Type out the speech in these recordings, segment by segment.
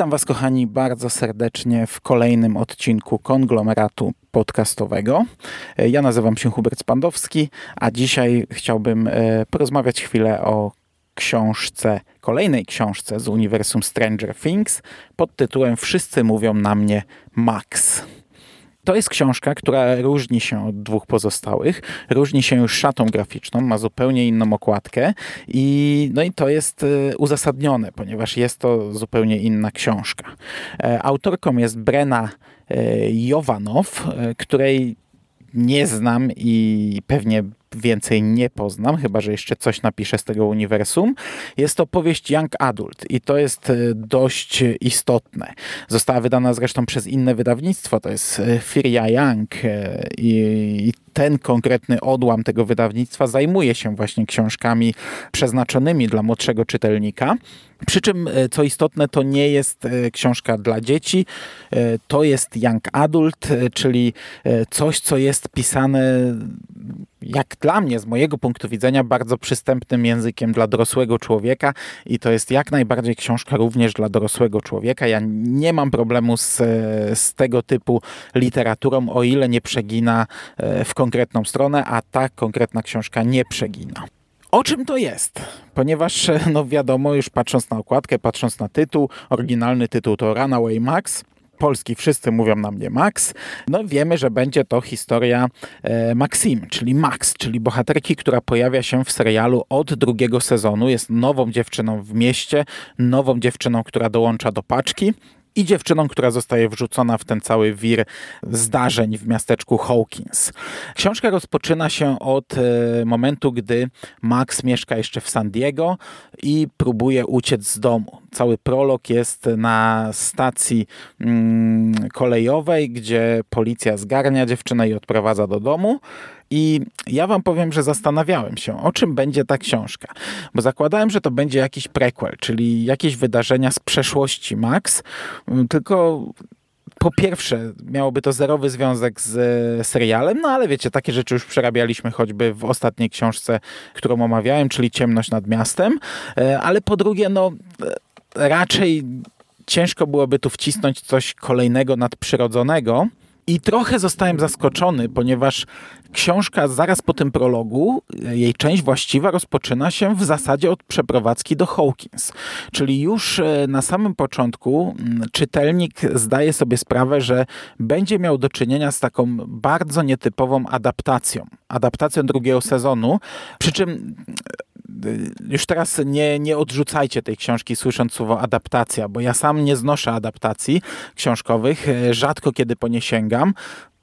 Witam Was, kochani, bardzo serdecznie w kolejnym odcinku konglomeratu podcastowego. Ja nazywam się Hubert Spandowski, a dzisiaj chciałbym e, porozmawiać chwilę o książce, kolejnej książce z uniwersum Stranger Things pod tytułem Wszyscy mówią na mnie Max. To jest książka, która różni się od dwóch pozostałych. Różni się już szatą graficzną, ma zupełnie inną okładkę i, no i to jest e, uzasadnione, ponieważ jest to zupełnie inna książka. E, autorką jest Brena e, Jowanow, której nie znam i pewnie więcej nie poznam, chyba że jeszcze coś napiszę z tego uniwersum. Jest to powieść Young Adult i to jest e, dość istotne. Została wydana zresztą przez inne wydawnictwo, to jest e, Firia Young e, i ten konkretny odłam tego wydawnictwa zajmuje się właśnie książkami przeznaczonymi dla młodszego czytelnika. Przy czym, co istotne, to nie jest książka dla dzieci, to jest young adult, czyli coś, co jest pisane jak dla mnie, z mojego punktu widzenia, bardzo przystępnym językiem dla dorosłego człowieka i to jest jak najbardziej książka również dla dorosłego człowieka. Ja nie mam problemu z, z tego typu literaturą, o ile nie przegina e, w konkretną stronę, a ta konkretna książka nie przegina. O czym to jest? Ponieważ, e, no wiadomo, już patrząc na okładkę, patrząc na tytuł, oryginalny tytuł to Runaway Max, Polski wszyscy mówią na mnie Max, no wiemy, że będzie to historia e, Maxim, czyli Max, czyli bohaterki, która pojawia się w serialu od drugiego sezonu. Jest nową dziewczyną w mieście, nową dziewczyną, która dołącza do paczki i dziewczyną, która zostaje wrzucona w ten cały wir zdarzeń w miasteczku Hawkins. Książka rozpoczyna się od e, momentu, gdy Max mieszka jeszcze w San Diego i próbuje uciec z domu. Cały prolog jest na stacji mm, kolejowej, gdzie policja zgarnia dziewczynę i odprowadza do domu. I ja wam powiem, że zastanawiałem się, o czym będzie ta książka. Bo zakładałem, że to będzie jakiś prequel, czyli jakieś wydarzenia z przeszłości Max, mm, tylko po pierwsze, miałoby to zerowy związek z e, serialem, no ale wiecie, takie rzeczy już przerabialiśmy choćby w ostatniej książce, którą omawiałem, czyli Ciemność nad miastem, e, ale po drugie, no e, raczej ciężko byłoby tu wcisnąć coś kolejnego nadprzyrodzonego. I trochę zostałem zaskoczony, ponieważ książka zaraz po tym prologu, jej część właściwa rozpoczyna się w zasadzie od przeprowadzki do Hawkins. Czyli już e, na samym początku mm, czytelnik zdaje sobie sprawę, że będzie miał do czynienia z taką bardzo nietypową adaptacją. Adaptacją drugiego sezonu, przy czym Y, już teraz nie, nie odrzucajcie tej książki słysząc słowo adaptacja, bo ja sam nie znoszę adaptacji książkowych, rzadko kiedy po nie sięgam.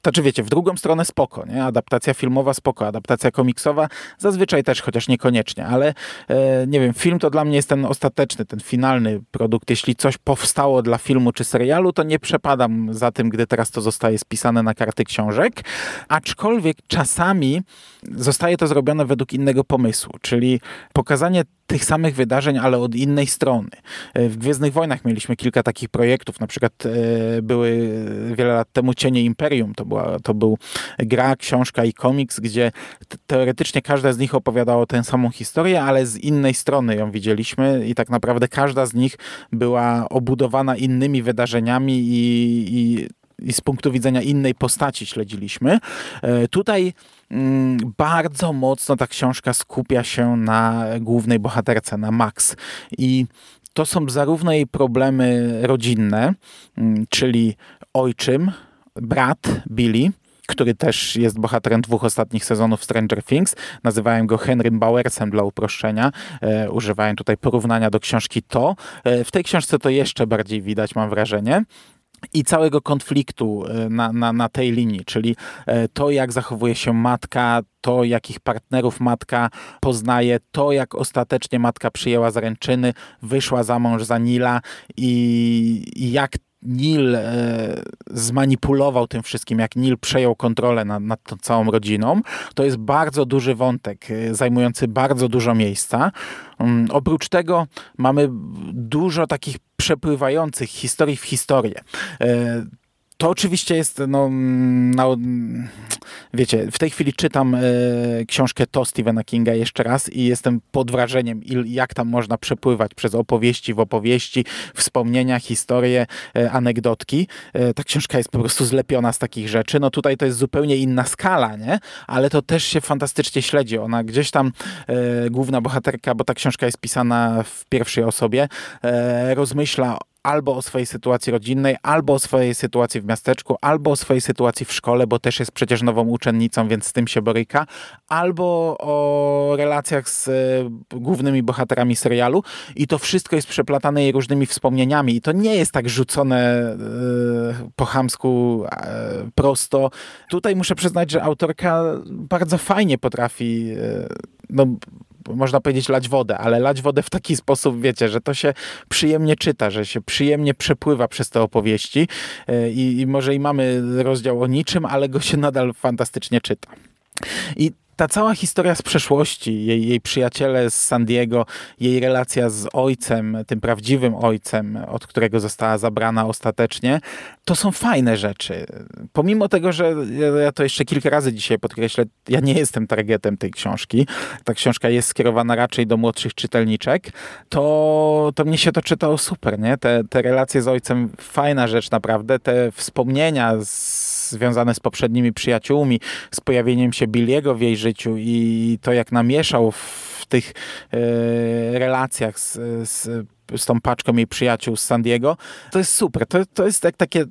Znaczy wiecie, w drugą stronę spoko, nie? Adaptacja filmowa spoko, adaptacja komiksowa zazwyczaj też, chociaż niekoniecznie, ale e, nie wiem, film to dla mnie jest ten ostateczny, ten finalny produkt. Jeśli coś powstało dla filmu czy serialu, to nie przepadam za tym, gdy teraz to zostaje spisane na karty książek, aczkolwiek czasami zostaje to zrobione według innego pomysłu, czyli pokazanie tych samych wydarzeń, ale od innej strony. E, w Gwiezdnych Wojnach mieliśmy kilka takich projektów, na przykład e, były wiele lat temu Cienie Imperium, to, była, to był gra, książka i komiks, gdzie teoretycznie każda z nich opowiadała tę samą historię, ale z innej strony ją widzieliśmy i tak naprawdę każda z nich była obudowana innymi wydarzeniami i, i i z punktu widzenia innej postaci śledziliśmy. E, tutaj mm, bardzo mocno ta książka skupia się na głównej bohaterce, na Max. I to są zarówno jej problemy rodzinne, mm, czyli ojczym, brat Billy, który też jest bohaterem dwóch ostatnich sezonów Stranger Things. Nazywałem go Henrym Bowersem dla uproszczenia. E, używałem tutaj porównania do książki To. E, w tej książce to jeszcze bardziej widać, mam wrażenie. i całego konfliktu e, na, na, na tej linii, czyli e, to, jak zachowuje się matka, to, jakich partnerów matka poznaje, to, jak ostatecznie matka przyjęła zaręczyny, wyszła za mąż za Nila i, i jak Nil e, zmanipulował tym wszystkim, jak Nil przejął kontrolę nad, nad tą całą rodziną, to jest bardzo duży wątek, e, zajmujący bardzo dużo miejsca. Um, oprócz tego mamy dużo takich przepływających historii w historię. To oczywiście jest, no, no, wiecie, w tej chwili czytam e, książkę To Stephena Kinga jeszcze raz i jestem pod wrażeniem, il, jak tam można przepływać przez opowieści w opowieści, wspomnienia, historie, e, anegdotki. E, ta książka jest po prostu zlepiona z takich rzeczy. No tutaj to jest zupełnie inna skala, nie? Ale to też się fantastycznie śledzi. Ona gdzieś tam, główna bohaterka, bo ta książka jest pisana w pierwszej osobie, rozmyśla albo o swojej sytuacji rodzinnej, albo o swojej sytuacji w miasteczku, albo o swojej sytuacji w szkole, bo też jest przecież nową uczennicą, więc z tym się boryka, albo o relacjach z e, głównymi bohaterami serialu i to wszystko jest przeplatane jej różnymi wspomnieniami i to nie jest tak rzucone e, po chamsku e, prosto. Tutaj muszę przyznać, że autorka bardzo fajnie potrafi no, można powiedzieć lać wodę, ale lać wodę w taki sposób, wiecie, że to się przyjemnie czyta, że się przyjemnie przepływa przez te opowieści e, i, i może i mamy rozdział o niczym, ale go się nadal fantastycznie czyta. I ta cała historia z przeszłości, jej, jej przyjaciele z San Diego, jej relacja z ojcem, tym prawdziwym ojcem, od którego została zabrana ostatecznie, to są fajne rzeczy. Pomimo tego, że ja to jeszcze kilka razy dzisiaj podkreślę, ja nie jestem targetem tej książki. Ta książka jest skierowana raczej do młodszych czytelniczek, to, to mnie się to czytało super, nie? Te, te relacje z ojcem, fajna rzecz naprawdę. Te wspomnienia z związane z poprzednimi przyjaciółmi, z pojawieniem się Billiego w jej życiu i to jak namieszał w tych e, relacjach z, z, z tą paczką jej przyjaciół z San Diego, to jest super. To, to jest jak takie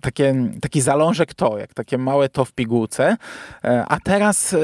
takie, taki zalążek to, jak takie małe to w pigułce. E, a teraz e,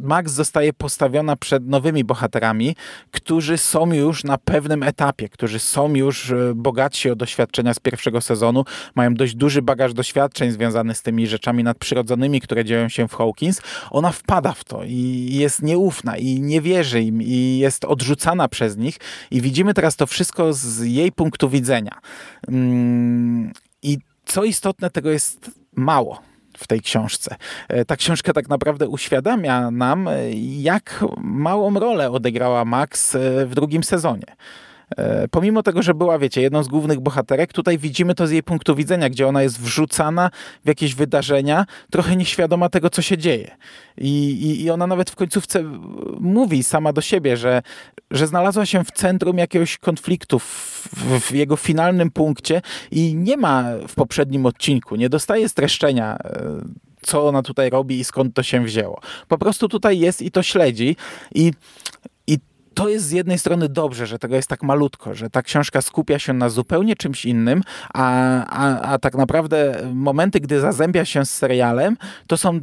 Max zostaje postawiona przed nowymi bohaterami, którzy są już na pewnym etapie, którzy są już e, bogatsi o doświadczenia z pierwszego sezonu, mają dość duży bagaż doświadczeń związany z tymi rzeczami nadprzyrodzonymi, które dzieją się w Hawkins. Ona wpada w to i jest nieufna i nie wierzy im i jest odrzucana przez nich i widzimy teraz to wszystko z jej punktu widzenia. Mm, I co istotne, tego jest mało w tej książce. E, ta książka tak naprawdę uświadamia nam, e, jak małą rolę odegrała Max e, w drugim sezonie. Pomimo tego, że była, wiecie, jedną z głównych bohaterek, tutaj widzimy to z jej punktu widzenia, gdzie ona jest wrzucana w jakieś wydarzenia, trochę nieświadoma tego, co się dzieje. I, i, i ona nawet w końcówce mówi sama do siebie, że, że znalazła się w centrum jakiegoś konfliktu, w, w jego finalnym punkcie i nie ma w poprzednim odcinku, nie dostaje streszczenia co ona tutaj robi i skąd to się wzięło. Po prostu tutaj jest i to śledzi i to jest z jednej strony dobrze, że tego jest tak malutko, że ta książka skupia się na zupełnie czymś innym, a, a, a tak naprawdę momenty, gdy zazębia się z serialem, to są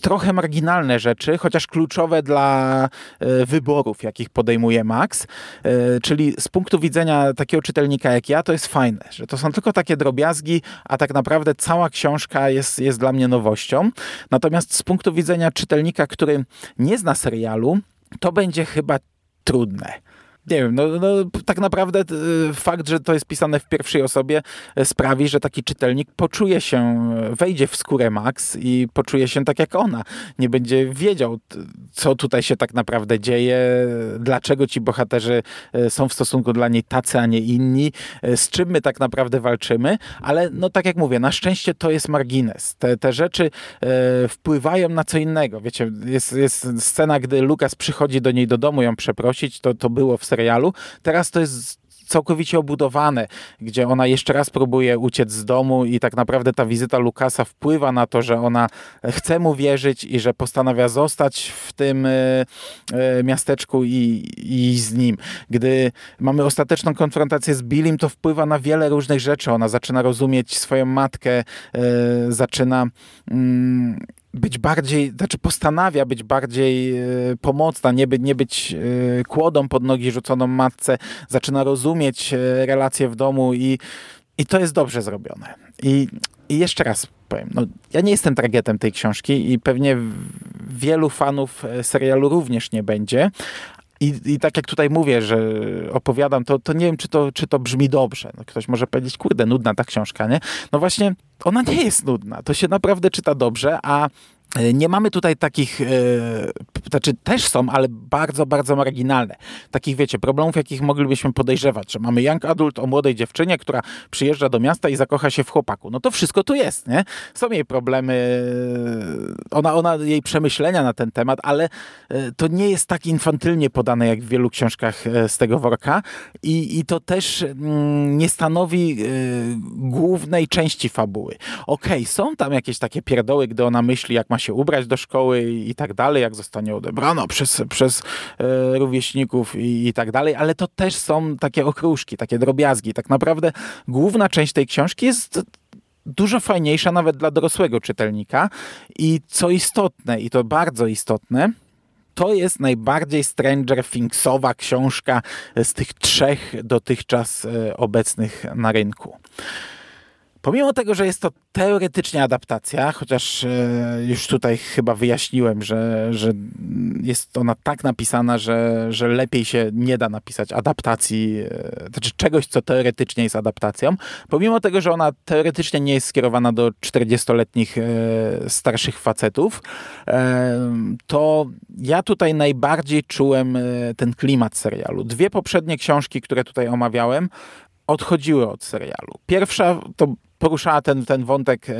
trochę marginalne rzeczy, chociaż kluczowe dla e, wyborów, jakich podejmuje Max. E, czyli z punktu widzenia takiego czytelnika jak ja, to jest fajne, że to są tylko takie drobiazgi, a tak naprawdę cała książka jest, jest dla mnie nowością. Natomiast z punktu widzenia czytelnika, który nie zna serialu, to będzie chyba trudne nie wiem, no, no, tak naprawdę e, fakt, że to jest pisane w pierwszej osobie e, sprawi, że taki czytelnik poczuje się, wejdzie w skórę Max i poczuje się tak jak ona. Nie będzie wiedział, co tutaj się tak naprawdę dzieje, dlaczego ci bohaterzy e, są w stosunku dla niej tacy, a nie inni, z czym my tak naprawdę walczymy, ale no tak jak mówię, na szczęście to jest margines. Te, te rzeczy e, wpływają na co innego. Wiecie, jest, jest scena, gdy Lukas przychodzi do niej do domu ją przeprosić, to, to było w serialu. Teraz to jest całkowicie obudowane, gdzie ona jeszcze raz próbuje uciec z domu i tak naprawdę ta wizyta Lukasa wpływa na to, że ona chce mu wierzyć i że postanawia zostać w tym e, e, miasteczku i, i z nim. Gdy mamy ostateczną konfrontację z Billim, to wpływa na wiele różnych rzeczy. Ona zaczyna rozumieć swoją matkę, e, zaczyna mm, być bardziej, znaczy postanawia być bardziej e, pomocna, nie, by, nie być e, kłodą pod nogi rzuconą matce, zaczyna rozumieć e, relacje w domu i I to jest dobrze zrobione. I, i jeszcze raz powiem, no, ja nie jestem tragetem tej książki i pewnie wielu fanów serialu również nie będzie, i, I tak jak tutaj mówię, że opowiadam, to, to nie wiem, czy to, czy to brzmi dobrze. No, ktoś może powiedzieć, kurde, nudna ta książka, nie? No właśnie, ona nie jest nudna. To się naprawdę czyta dobrze, a nie mamy tutaj takich, e, znaczy też są, ale bardzo, bardzo marginalne. Takich, wiecie, problemów, jakich moglibyśmy podejrzewać, że mamy young adult o młodej dziewczynie, która przyjeżdża do miasta i zakocha się w chłopaku. No to wszystko tu jest, nie? Są jej problemy, ona, ona jej przemyślenia na ten temat, ale e, to nie jest tak infantylnie podane, jak w wielu książkach e, z tego worka i, i to też mm, nie stanowi e, głównej części fabuły. Okej, okay, są tam jakieś takie pierdoły, gdy ona myśli, jak ma się ubrać do szkoły i tak dalej, jak zostanie odebrana przez, przez e, rówieśników i, i tak dalej, ale to też są takie okruszki, takie drobiazgi. Tak naprawdę główna część tej książki jest dużo fajniejsza nawet dla dorosłego czytelnika i co istotne, i to bardzo istotne, to jest najbardziej Stranger Thingsowa książka z tych trzech dotychczas e, obecnych na rynku. Pomimo tego, że jest to teoretycznie adaptacja, chociaż e, już tutaj chyba wyjaśniłem, że, że jest ona tak napisana, że, że lepiej się nie da napisać adaptacji, e, znaczy czegoś, co teoretycznie jest adaptacją. Pomimo tego, że ona teoretycznie nie jest skierowana do 40-letnich e, starszych facetów, to ja tutaj najbardziej czułem ten klimat serialu. Dwie poprzednie książki, które tutaj omawiałem, odchodziły od serialu. Pierwsza to poruszała ten, ten wątek e,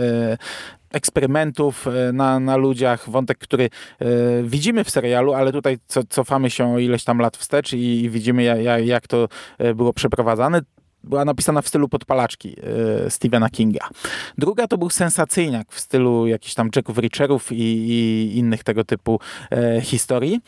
eksperymentów e, na, na ludziach, wątek, który e, widzimy w serialu, ale tutaj co, cofamy się o ileś tam lat wstecz i, i widzimy jak, jak to było przeprowadzane była napisana w stylu podpalaczki e, Stephena Kinga. Druga to był sensacyjniak w stylu jakichś tam Jacków Richerów i, i innych tego typu e, historii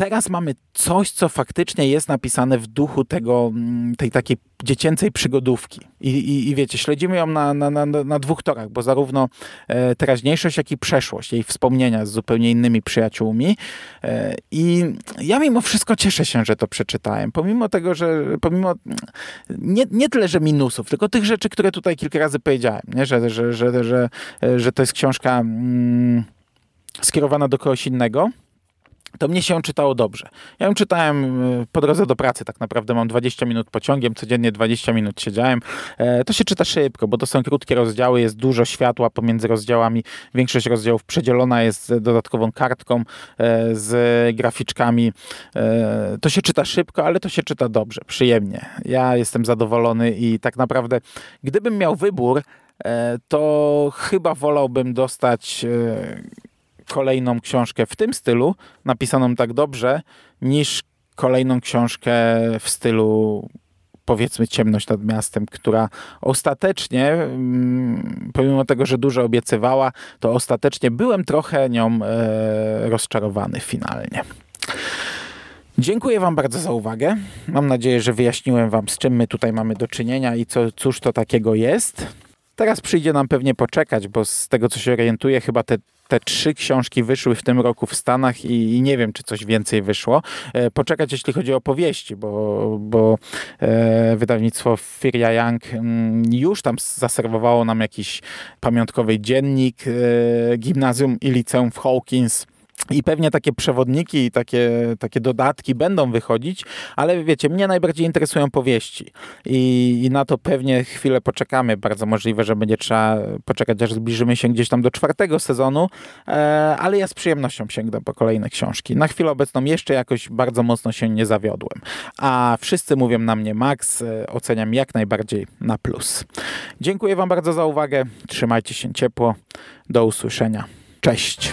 teraz mamy coś, co faktycznie jest napisane w duchu tego, mm, tej takiej dziecięcej przygodówki. I, i, i wiecie, śledzimy ją na, na, na, na dwóch torach, bo zarówno e, teraźniejszość, jak i przeszłość, jej wspomnienia z zupełnie innymi przyjaciółmi. E, I ja mimo wszystko cieszę się, że to przeczytałem. Pomimo tego, że pomimo nie, nie tyle, że minusów, tylko tych rzeczy, które tutaj kilka razy powiedziałem, nie? Że, że, że, że, że to jest książka mm, skierowana do kogoś innego to mnie się czytało dobrze. Ja ją czytałem e, po drodze do pracy, tak naprawdę mam 20 minut pociągiem, codziennie 20 minut siedziałem. E, to się czyta szybko, bo to są krótkie rozdziały, jest dużo światła pomiędzy rozdziałami. Większość rozdziałów przedzielona jest dodatkową kartką e, z graficzkami. To się czyta szybko, ale to się czyta dobrze, przyjemnie. Ja jestem zadowolony i tak naprawdę, gdybym miał wybór, to chyba wolałbym dostać kolejną książkę w tym stylu, napisaną tak dobrze, niż kolejną książkę w stylu powiedzmy Ciemność nad miastem, która ostatecznie, mm, pomimo tego, że dużo obiecywała, to ostatecznie byłem trochę nią e, rozczarowany finalnie. Dziękuję Wam bardzo za uwagę. Mam nadzieję, że wyjaśniłem Wam, z czym my tutaj mamy do czynienia i co, cóż to takiego jest. Teraz przyjdzie nam pewnie poczekać, bo z tego co się orientuję, chyba te te trzy książki wyszły w tym roku w Stanach i, i nie wiem, czy coś więcej wyszło. E, poczekać, jeśli chodzi o powieści, bo, bo e, wydawnictwo Firia Young m, mm, już tam zaserwowało nam jakiś pamiątkowy dziennik e, gimnazjum i liceum w Hawkins i pewnie takie przewodniki i takie, takie dodatki będą wychodzić, ale wiecie, mnie najbardziej interesują powieści I, i na to pewnie chwilę poczekamy. Bardzo możliwe, że będzie trzeba poczekać, aż zbliżymy się gdzieś tam do czwartego sezonu, e, ale ja z przyjemnością sięgnę po kolejne książki. Na chwilę obecną jeszcze jakoś bardzo mocno się nie zawiodłem. A wszyscy mówią na mnie Max, e, oceniam jak najbardziej na plus. Dziękuję Wam bardzo za uwagę. Trzymajcie się ciepło. Do usłyszenia. Cześć.